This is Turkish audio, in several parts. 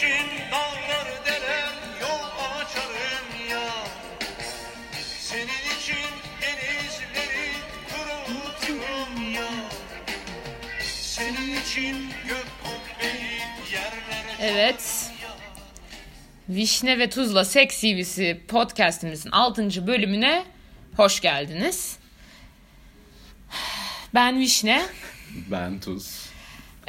için dağlar deler yol açarım ya. Senin için denizleri kuruturum ya. Senin için gök kubbeyi yerlere Evet. Vişne ve Tuzla Seks CV'si podcastimizin 6. bölümüne hoş geldiniz. Ben Vişne. Ben Tuz.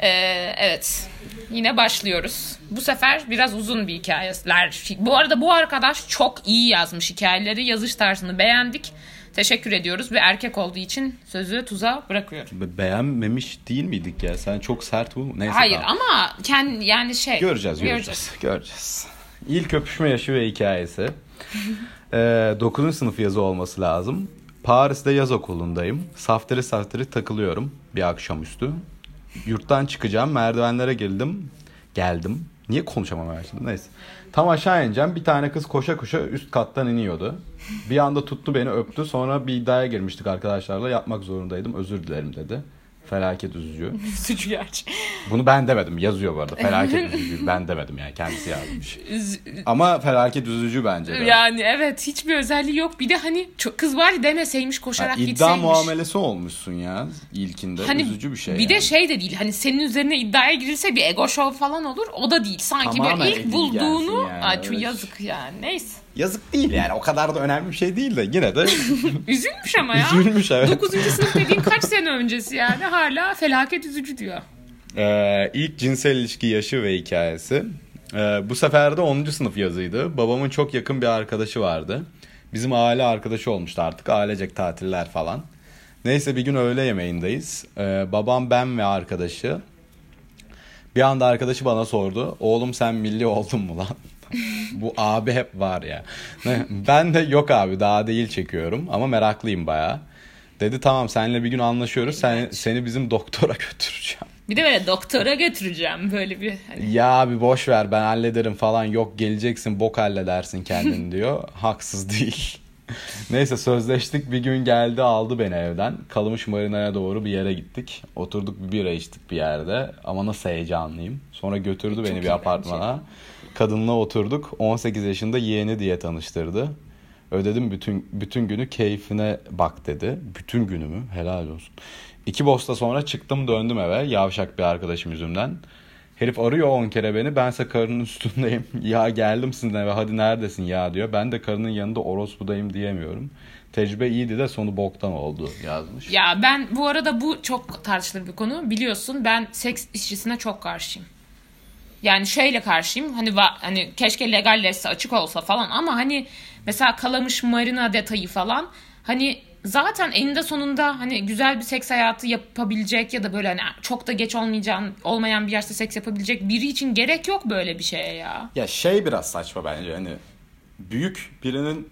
Ee, evet. Yine başlıyoruz. Bu sefer biraz uzun bir hikayeler. Bu arada bu arkadaş çok iyi yazmış hikayeleri. Yazış tarzını beğendik. Teşekkür ediyoruz ve erkek olduğu için sözü tuza bırakıyorum. Be- Beğenmemiş değil miydik ya? Sen çok sert bu. Neyse Hayır tamam. ama kendi yani şey. Göreceğiz, göreceğiz. Göreceğiz. İlk öpüşme yaşı ve hikayesi. ee, 9. sınıf yazı olması lazım. Paris'te yaz okulundayım. Saftiri saftiri takılıyorum bir akşamüstü. Yurttan çıkacağım. Merdivenlere girdim. Geldim. Niye konuşamamaya başladım? Neyse. Tam aşağı ineceğim. Bir tane kız koşa koşa üst kattan iniyordu. Bir anda tuttu beni öptü. Sonra bir iddiaya girmiştik arkadaşlarla. Yapmak zorundaydım. Özür dilerim dedi. Felaket üzücü. Suç gerçi. Bunu ben demedim. Yazıyor bu arada. Felaket üzücü. Ben demedim yani. Kendisi yazmış. Üz- Ama felaket üzücü bence de. Yani evet hiçbir özelliği yok. Bir de hani çok kız var demeseymiş koşarak iddia gitseymiş. muamelesi olmuşsun ya ilkinde. Hani üzücü bir şey. Bir de yani. şey de değil. Hani senin üzerine iddiaya girilse bir ego show falan olur. O da değil. Sanki Tamamen böyle ilk bulduğunu yani, Ay çok evet. yazık yani. Neyse. Yazık değil yani. O kadar da önemli bir şey değil de yine de Üzülmüş ama ya. üzülmüş evet. 9. sınıf dediğin kaç sene öncesi yani hala felaket üzücü diyor. Ee, ilk cinsel ilişki yaşı ve hikayesi. Ee, bu sefer de 10. sınıf yazıydı. Babamın çok yakın bir arkadaşı vardı. Bizim aile arkadaşı olmuştu artık. Ailecek tatiller falan. Neyse bir gün öğle yemeğindeyiz. Ee, babam, ben ve arkadaşı. Bir anda arkadaşı bana sordu. Oğlum sen milli oldun mu lan? Bu abi hep var ya. Ben de yok abi daha değil çekiyorum ama meraklıyım baya. Dedi tamam seninle bir gün anlaşıyoruz. Sen, seni bizim doktora götüreceğim. Bir de böyle doktora götüreceğim böyle bir hani. Ya abi boş ver ben hallederim falan yok geleceksin bok halledersin kendin diyor. Haksız değil. Neyse sözleştik bir gün geldi aldı beni evden. Kalamış Marina'ya doğru bir yere gittik. Oturduk bir bira içtik bir yerde ama nasıl heyecanlıyım. Sonra götürdü beni bir apartmana. Kadınla oturduk. 18 yaşında yeğeni diye tanıştırdı. Ödedim bütün bütün günü keyfine bak dedi. Bütün günümü helal olsun. İki bosta sonra çıktım döndüm eve yavşak bir arkadaşım yüzümden. Herif arıyor 10 kere beni. Bense karının üstündeyim. Ya geldim sizin eve hadi neredesin ya diyor. Ben de karının yanında orospudayım diyemiyorum. Tecrübe iyiydi de sonu boktan oldu yazmış. Ya ben bu arada bu çok tartışılır bir konu. Biliyorsun ben seks işçisine çok karşıyım. Yani şeyle karşıyım. Hani va- hani keşke legalleşse açık olsa falan ama hani mesela kalamış marina detayı falan hani zaten eninde sonunda hani güzel bir seks hayatı yapabilecek ya da böyle hani çok da geç olmayacağın olmayan bir yaşta seks yapabilecek biri için gerek yok böyle bir şeye ya. Ya şey biraz saçma bence hani büyük birinin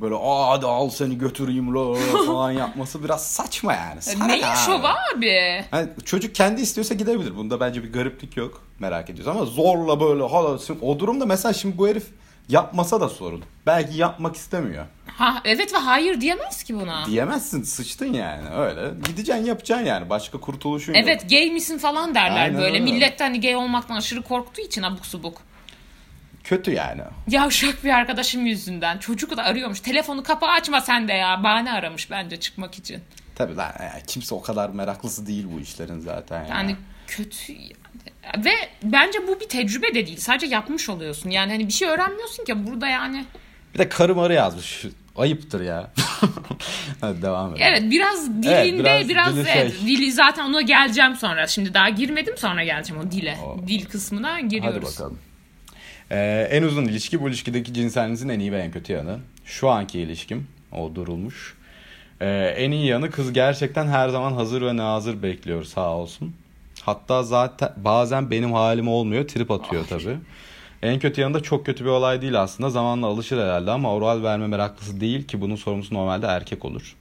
böyle aa hadi al seni götüreyim lo falan yapması biraz saçma yani. Sana Neyin abi. şovu abi? Hani çocuk kendi istiyorsa gidebilir. Bunda bence bir gariplik yok. Merak ediyoruz ama zorla böyle hala o durumda mesela şimdi bu herif yapmasa da sorun. Belki yapmak istemiyor. Ha evet ve hayır diyemez ki buna. Diyemezsin sıçtın yani öyle. Gideceksin yapacaksın yani. Başka kurtuluşun yok. Evet gay misin falan derler Aynen böyle. öyle. Millet hani gay olmaktan aşırı korktuğu için abuk subuk. Kötü yani. Yavşak bir arkadaşım yüzünden. Çocuk da arıyormuş. Telefonu kapı açma sen de ya. Bahane aramış bence çıkmak için. Tabii lan ya, kimse o kadar meraklısı değil bu işlerin zaten yani. Yani kötü yani. Ve bence bu bir tecrübe de değil. Sadece yapmış oluyorsun. Yani hani bir şey öğrenmiyorsun ki burada yani. Bir de karı marı yazmış. Ayıptır ya. Hadi devam edelim. Evet biraz dilinde Evet, biraz, biraz dili evet, şey. dili zaten ona geleceğim sonra. Şimdi daha girmedim sonra geleceğim o dile. Dil kısmına giriyoruz. Hadi bakalım. Ee, en uzun ilişki bu ilişkideki cinselinizin en iyi ve en kötü yanı. Şu anki ilişkim. O durulmuş. Ee, en iyi yanı kız gerçekten her zaman hazır ve nazır bekliyor sağ olsun. Hatta zaten bazen benim halim olmuyor trip atıyor tabii. En kötü yanı da çok kötü bir olay değil aslında. Zamanla alışır herhalde ama oral verme meraklısı değil ki bunun sorumlusu normalde erkek olur.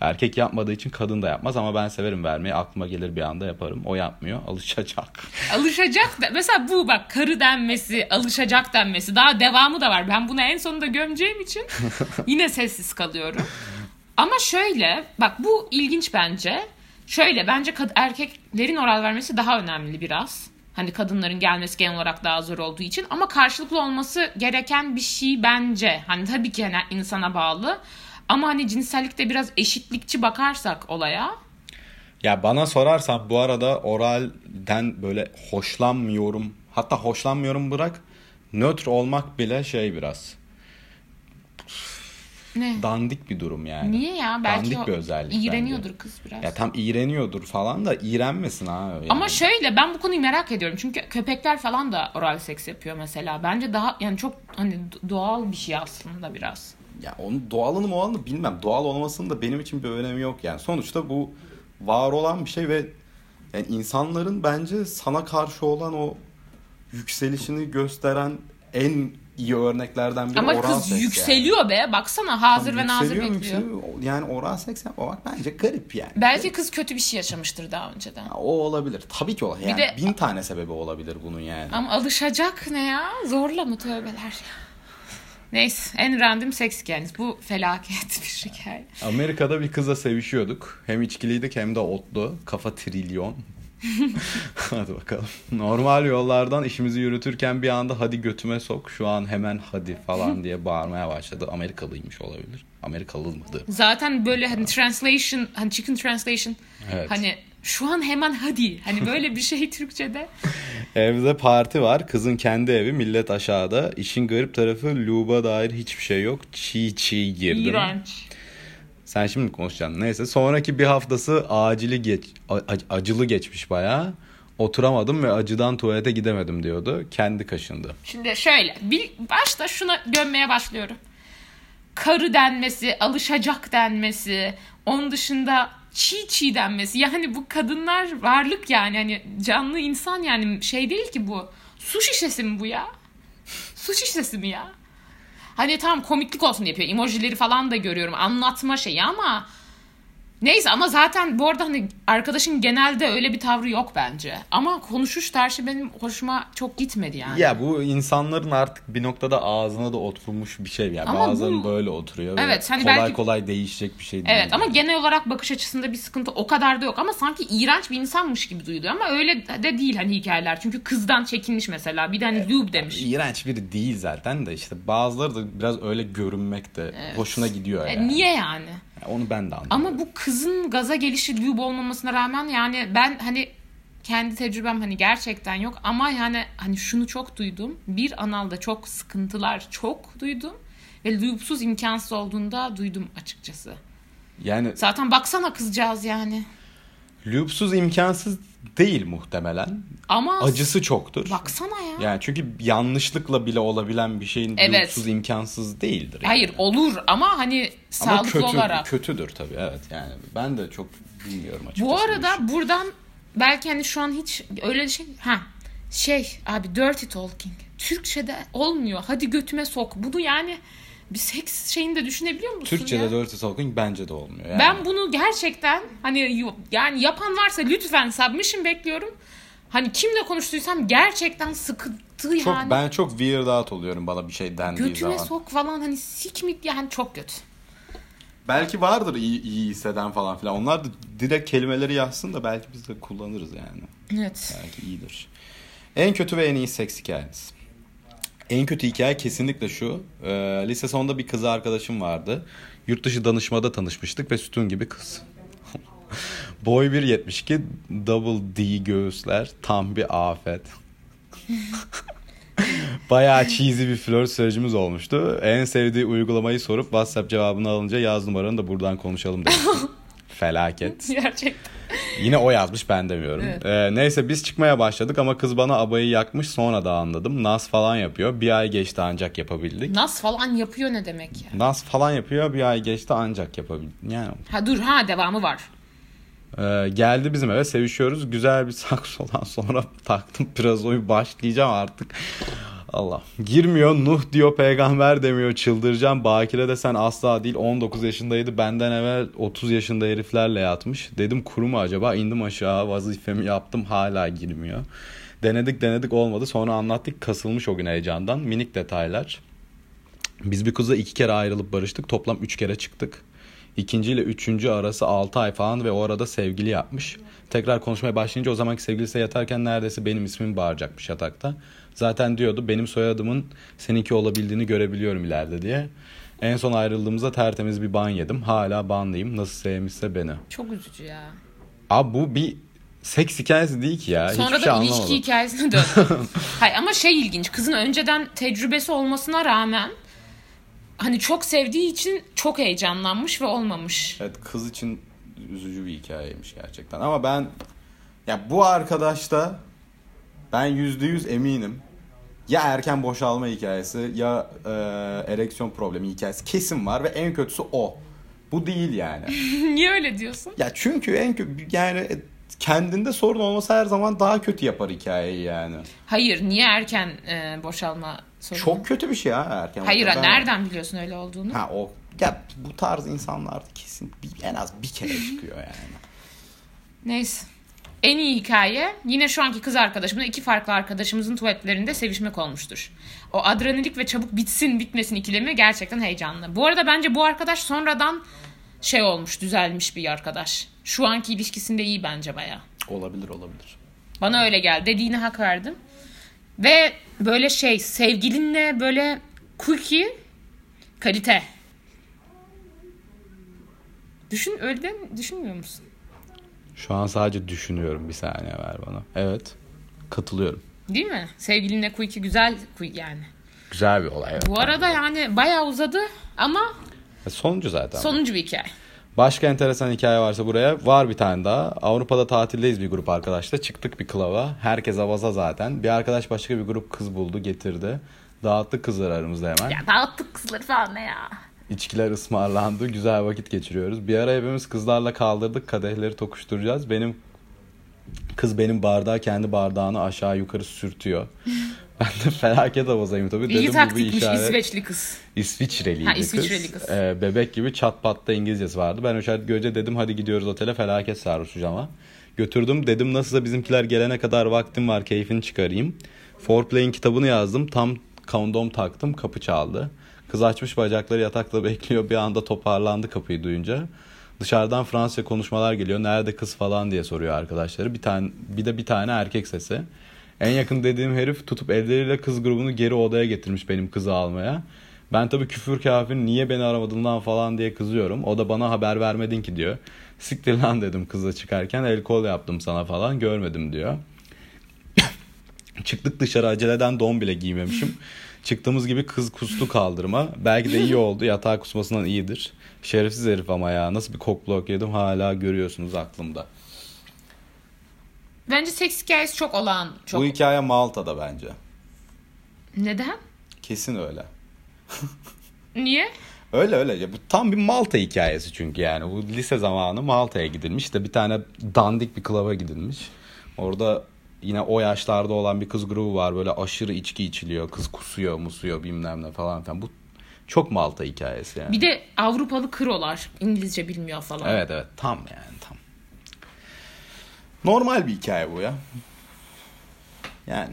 Erkek yapmadığı için kadın da yapmaz ama ben severim vermeyi. Aklıma gelir bir anda yaparım. O yapmıyor. Alışacak. Alışacak da mesela bu bak karı denmesi, alışacak denmesi daha devamı da var. Ben bunu en sonunda gömeceğim için yine sessiz kalıyorum. Ama şöyle bak bu ilginç bence. Şöyle bence kad- erkeklerin oral vermesi daha önemli biraz. Hani kadınların gelmesi genel olarak daha zor olduğu için ama karşılıklı olması gereken bir şey bence. Hani tabii ki hani insana bağlı. Ama hani cinsellikte biraz eşitlikçi bakarsak olaya Ya bana sorarsan bu arada oralden böyle hoşlanmıyorum. Hatta hoşlanmıyorum bırak. Nötr olmak bile şey biraz. ne? Dandik bir durum yani. Niye ya? Belki Dandik bir özellik iğreniyordur bence. kız biraz. Ya tam iğreniyordur falan da iğrenmesin ha. Yani. Ama şöyle ben bu konuyu merak ediyorum. Çünkü köpekler falan da oral seks yapıyor mesela. Bence daha yani çok hani doğal bir şey aslında biraz. Ya onun doğalını mualını bilmem. Doğal olmasının da benim için bir önemi yok yani. Sonuçta bu var olan bir şey ve yani insanların bence sana karşı olan o yükselişini gösteren en iyi örneklerden biri Ama oral kız seks yani. yükseliyor be. Baksana hazır Tam ve nazır yükseliyor, bekliyor. yükseliyor. Yani oral seks yapmamak bence garip yani. Belki kız kötü bir şey yaşamıştır daha önceden. Ya O olabilir. Tabii ki olabilir. Yani de- bin tane sebebi olabilir bunun yani. Ama alışacak ne ya? Zorla mı tövbeler ya? Neyse en random seks hikayeniz. Bu felaket bir hikaye. Amerika'da bir kızla sevişiyorduk. Hem içkiliydik hem de otlu. Kafa trilyon. hadi bakalım. Normal yollardan işimizi yürütürken bir anda hadi götüme sok şu an hemen hadi falan diye bağırmaya başladı. Amerikalıymış olabilir. Amerikalı mıydı? Zaten böyle hani translation, hani chicken translation. Evet. Hani şu an hemen hadi. Hani böyle bir şey Türkçe'de. Evde parti var. Kızın kendi evi. Millet aşağıda. İşin garip tarafı Luba dair hiçbir şey yok. Çiğ çiğ girdim. İğrenç. Sen şimdi konuşacaksın? Neyse. Sonraki bir haftası acili geç, acılı geçmiş bayağı. Oturamadım ve acıdan tuvalete gidemedim diyordu. Kendi kaşındı. Şimdi şöyle. Bir, başta şuna gömmeye başlıyorum. Karı denmesi, alışacak denmesi, onun dışında çiğ çiğ denmesi. Yani bu kadınlar varlık yani. Hani canlı insan yani şey değil ki bu. Su şişesi mi bu ya? Su şişesi mi ya? Hani tamam komiklik olsun yapıyor. Emojileri falan da görüyorum. Anlatma şeyi ama Neyse ama zaten bu arada hani arkadaşın genelde öyle bir tavrı yok bence. Ama konuşuş tersi benim hoşuma çok gitmedi yani. Ya bu insanların artık bir noktada ağzına da oturmuş bir şey. Yani Ama bazılarının bu- böyle oturuyor. ve Evet, hani kolay belki- kolay değişecek bir şey değil. Evet ama genel olarak bakış açısında bir sıkıntı o kadar da yok ama sanki iğrenç bir insanmış gibi duyuluyor ama öyle de değil hani hikayeler. Çünkü kızdan çekinmiş mesela bir de hani lube demiş. İğrenç biri değil zaten de işte bazıları da biraz öyle görünmek de hoşuna gidiyor E, yani. niye yani? Yani Onu ben de anladım. Ama bu kızın gaza gelişi lube olmamasına rağmen yani ben hani kendi tecrübem hani gerçekten yok ama yani hani şunu çok duydum. Bir analda çok sıkıntılar çok duydum ve lubesuz imkansız olduğunda duydum açıkçası. Yani Zaten baksana kızcağız yani. lüpsuz imkansız değil muhtemelen. Ama Acısı çoktur. baksana ya. Yani çünkü yanlışlıkla bile olabilen bir şeyin Evet. imkansız değildir. yani. Hayır olur ama hani Ama sağlıklı kötü, olarak. kötüdür tabii evet yani. Ben de çok bilmiyorum açıkçası. Bu arada buradan belki hani şu an hiç öyle bir şey ha şey abi dirty talking Türkçe'de olmuyor. Hadi götüme sok. Bunu yani bir seks şeyini de düşünebiliyor musun Türkçe'de ya? dirty talking bence de olmuyor. Yani. Ben bunu gerçekten hani yani yapan varsa lütfen submission bekliyorum. Hani kimle konuştuysam gerçekten sıkıntı çok yani. ben çok weird out oluyorum bana bir şey dendiği Götüme zaman. sok falan hani sikmik yani çok kötü. Belki vardır iyi, iyi hisseden falan filan. Onlar da direkt kelimeleri yazsın da belki biz de kullanırız yani. Evet. Belki iyidir. En kötü ve en iyi seks hikayeniz. En kötü hikaye kesinlikle şu. Ee, lise sonunda bir kız arkadaşım vardı. Yurt dışı danışmada tanışmıştık ve sütun gibi kız. Boy 1.72, double D göğüsler, tam bir afet. Bayağı cheesy bir flört sürecimiz olmuştu. En sevdiği uygulamayı sorup WhatsApp cevabını alınca yaz numaranı da buradan konuşalım demiştim. Felaket. Gerçekten. Yine o yazmış ben demiyorum. Ee, neyse biz çıkmaya başladık ama kız bana abayı yakmış sonra da anladım. Nas falan yapıyor. Bir ay geçti ancak yapabildik. Nas falan yapıyor ne demek ya? Nas falan yapıyor bir ay geçti ancak yapabildik. Yani Ha dur ha devamı var. Ee, geldi bizim eve sevişiyoruz. Güzel bir saksodan sonra taktım pirazoyu başlayacağım artık. Allah. Girmiyor Nuh diyor peygamber demiyor çıldıracağım. Bakire de sen asla değil 19 yaşındaydı. Benden evvel 30 yaşında heriflerle yatmış. Dedim kuru mu acaba? İndim aşağı vazifemi yaptım hala girmiyor. Denedik denedik olmadı. Sonra anlattık kasılmış o gün heyecandan. Minik detaylar. Biz bir kızla iki kere ayrılıp barıştık. Toplam üç kere çıktık. İkinci ile üçüncü arası 6 ay falan ve o arada sevgili yapmış. Tekrar konuşmaya başlayınca o zamanki sevgilisi yatarken neredeyse benim ismimi bağıracakmış yatakta. Zaten diyordu benim soyadımın seninki olabildiğini görebiliyorum ileride diye. En son ayrıldığımızda tertemiz bir ban yedim. Hala banlıyım. Nasıl sevmişse beni. Çok üzücü ya. Abi bu bir seks hikayesi değil ki ya. Sonra Hiçbir da şey ilişki hikayesine döndü. Hayır ama şey ilginç. Kızın önceden tecrübesi olmasına rağmen hani çok sevdiği için çok heyecanlanmış ve olmamış. Evet kız için üzücü bir hikayeymiş gerçekten. Ama ben ya bu arkadaşta ben yüzde yüz eminim. Ya erken boşalma hikayesi ya e, ereksiyon problemi hikayesi kesin var ve en kötüsü o. Bu değil yani. Niye öyle diyorsun? ya çünkü en kötü yani e, kendinde sorun olması her zaman daha kötü yapar hikayeyi yani. Hayır, niye erken e, boşalma sorunu? Çok kötü bir şey ha erken Hayır. Ben- nereden biliyorsun öyle olduğunu? Ha o ya bu tarz insanlar kesin bir, en az bir kere çıkıyor yani. Neyse. En iyi hikaye yine şu anki kız arkadaşımla iki farklı arkadaşımızın tuvaletlerinde sevişmek olmuştur. O adrenalik ve çabuk bitsin bitmesin ikilemi gerçekten heyecanlı. Bu arada bence bu arkadaş sonradan şey olmuş düzelmiş bir arkadaş. Şu anki ilişkisinde iyi bence baya. Olabilir olabilir. Bana öyle geldi. Dediğine hak verdim. Ve böyle şey sevgilinle böyle cookie kalite. Düşün öyle de düşünmüyor musun? Şu an sadece düşünüyorum bir saniye ver bana. Evet. Katılıyorum. Değil mi? Sevgilinle cookie güzel cookie yani. Güzel bir olay. Bu arada yani bayağı uzadı ama Sonuncu zaten. sonuncu bir hikaye. Başka enteresan hikaye varsa buraya var bir tane daha. Avrupa'da tatildeyiz bir grup arkadaşla. Çıktık bir klava. Herkes avaza zaten. Bir arkadaş başka bir grup kız buldu getirdi. Dağıttık kızları aramızda hemen. Ya dağıttık kızları falan ne ya. İçkiler ısmarlandı. Güzel vakit geçiriyoruz. Bir ara hepimiz kızlarla kaldırdık. Kadehleri tokuşturacağız. Benim kız benim bardağı kendi bardağını aşağı yukarı sürtüyor. Ben de felaket havazayım tabii. İyi Dedim bu bir taktikmiş işaret. İsveçli kız. İsviçreliydi Ha, İsviçreli kız. Ee, bebek gibi çat patta İngilizcesi vardı. Ben o şart görünce dedim hadi gidiyoruz otele felaket sarhoşuz ama. Götürdüm dedim nasılsa bizimkiler gelene kadar vaktim var keyfini çıkarayım. Foreplay'in kitabını yazdım tam kondom taktım kapı çaldı. Kız açmış bacakları yatakta bekliyor bir anda toparlandı kapıyı duyunca. Dışarıdan Fransızca konuşmalar geliyor. Nerede kız falan diye soruyor arkadaşları. Bir tane bir de bir tane erkek sesi. En yakın dediğim herif tutup elleriyle kız grubunu geri odaya getirmiş benim kızı almaya. Ben tabii küfür kafir niye beni aramadın lan falan diye kızıyorum. O da bana haber vermedin ki diyor. Siktir lan dedim kızla çıkarken el kol yaptım sana falan görmedim diyor. Çıktık dışarı aceleden don bile giymemişim. Çıktığımız gibi kız kustu kaldırma. Belki de iyi oldu. Yatağa kusmasından iyidir. Şerefsiz herif ama ya. Nasıl bir kokblok yedim hala görüyorsunuz aklımda. Bence seks hikayesi çok olağan. Çok... Bu hikaye Malta'da bence. Neden? Kesin öyle. Niye? Öyle öyle. Ya bu tam bir Malta hikayesi çünkü yani. Bu lise zamanı Malta'ya gidilmiş. İşte bir tane dandik bir klaba gidilmiş. Orada yine o yaşlarda olan bir kız grubu var. Böyle aşırı içki içiliyor. Kız kusuyor, musuyor bilmem ne falan filan. Bu çok Malta hikayesi yani. Bir de Avrupalı krolar. İngilizce bilmiyor falan. Evet evet tam yani tam. Normal bir hikaye bu ya. Yani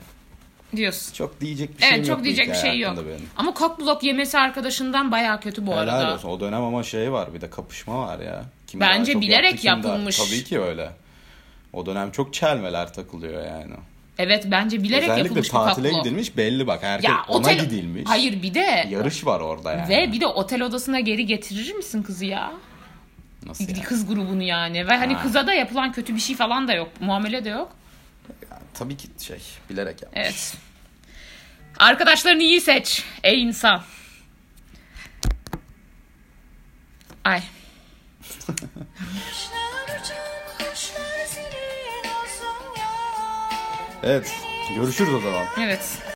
Diyorsun. çok diyecek bir şeyim Evet yok çok bu diyecek bir şey yok. benim. Ama cockblock yemesi arkadaşından baya kötü bu Helal arada. olsun. O dönem ama şey var bir de kapışma var ya. Kim Bence çok bilerek yaptı, kim daha- yapılmış. Tabii ki öyle. O dönem çok çelmeler takılıyor yani. Evet bence bilerek Özellikle yapılmış bu tatile cockblock. gidilmiş belli bak. Herkes Ya ona otel... gidilmiş. Hayır bir de Yarış var orada yani. ve bir de otel odasına geri getirir misin kızı ya? Nasıl yani? Kız grubunu yani. Ve hani Ha. kıza da yapılan kötü bir şey falan da yok. Muamele de yok. Yani tabii ki şey bilerek yapmış. Evet. Arkadaşlarını iyi seç. Ey insan. Ay. Evet. Görüşürüz o zaman. Evet.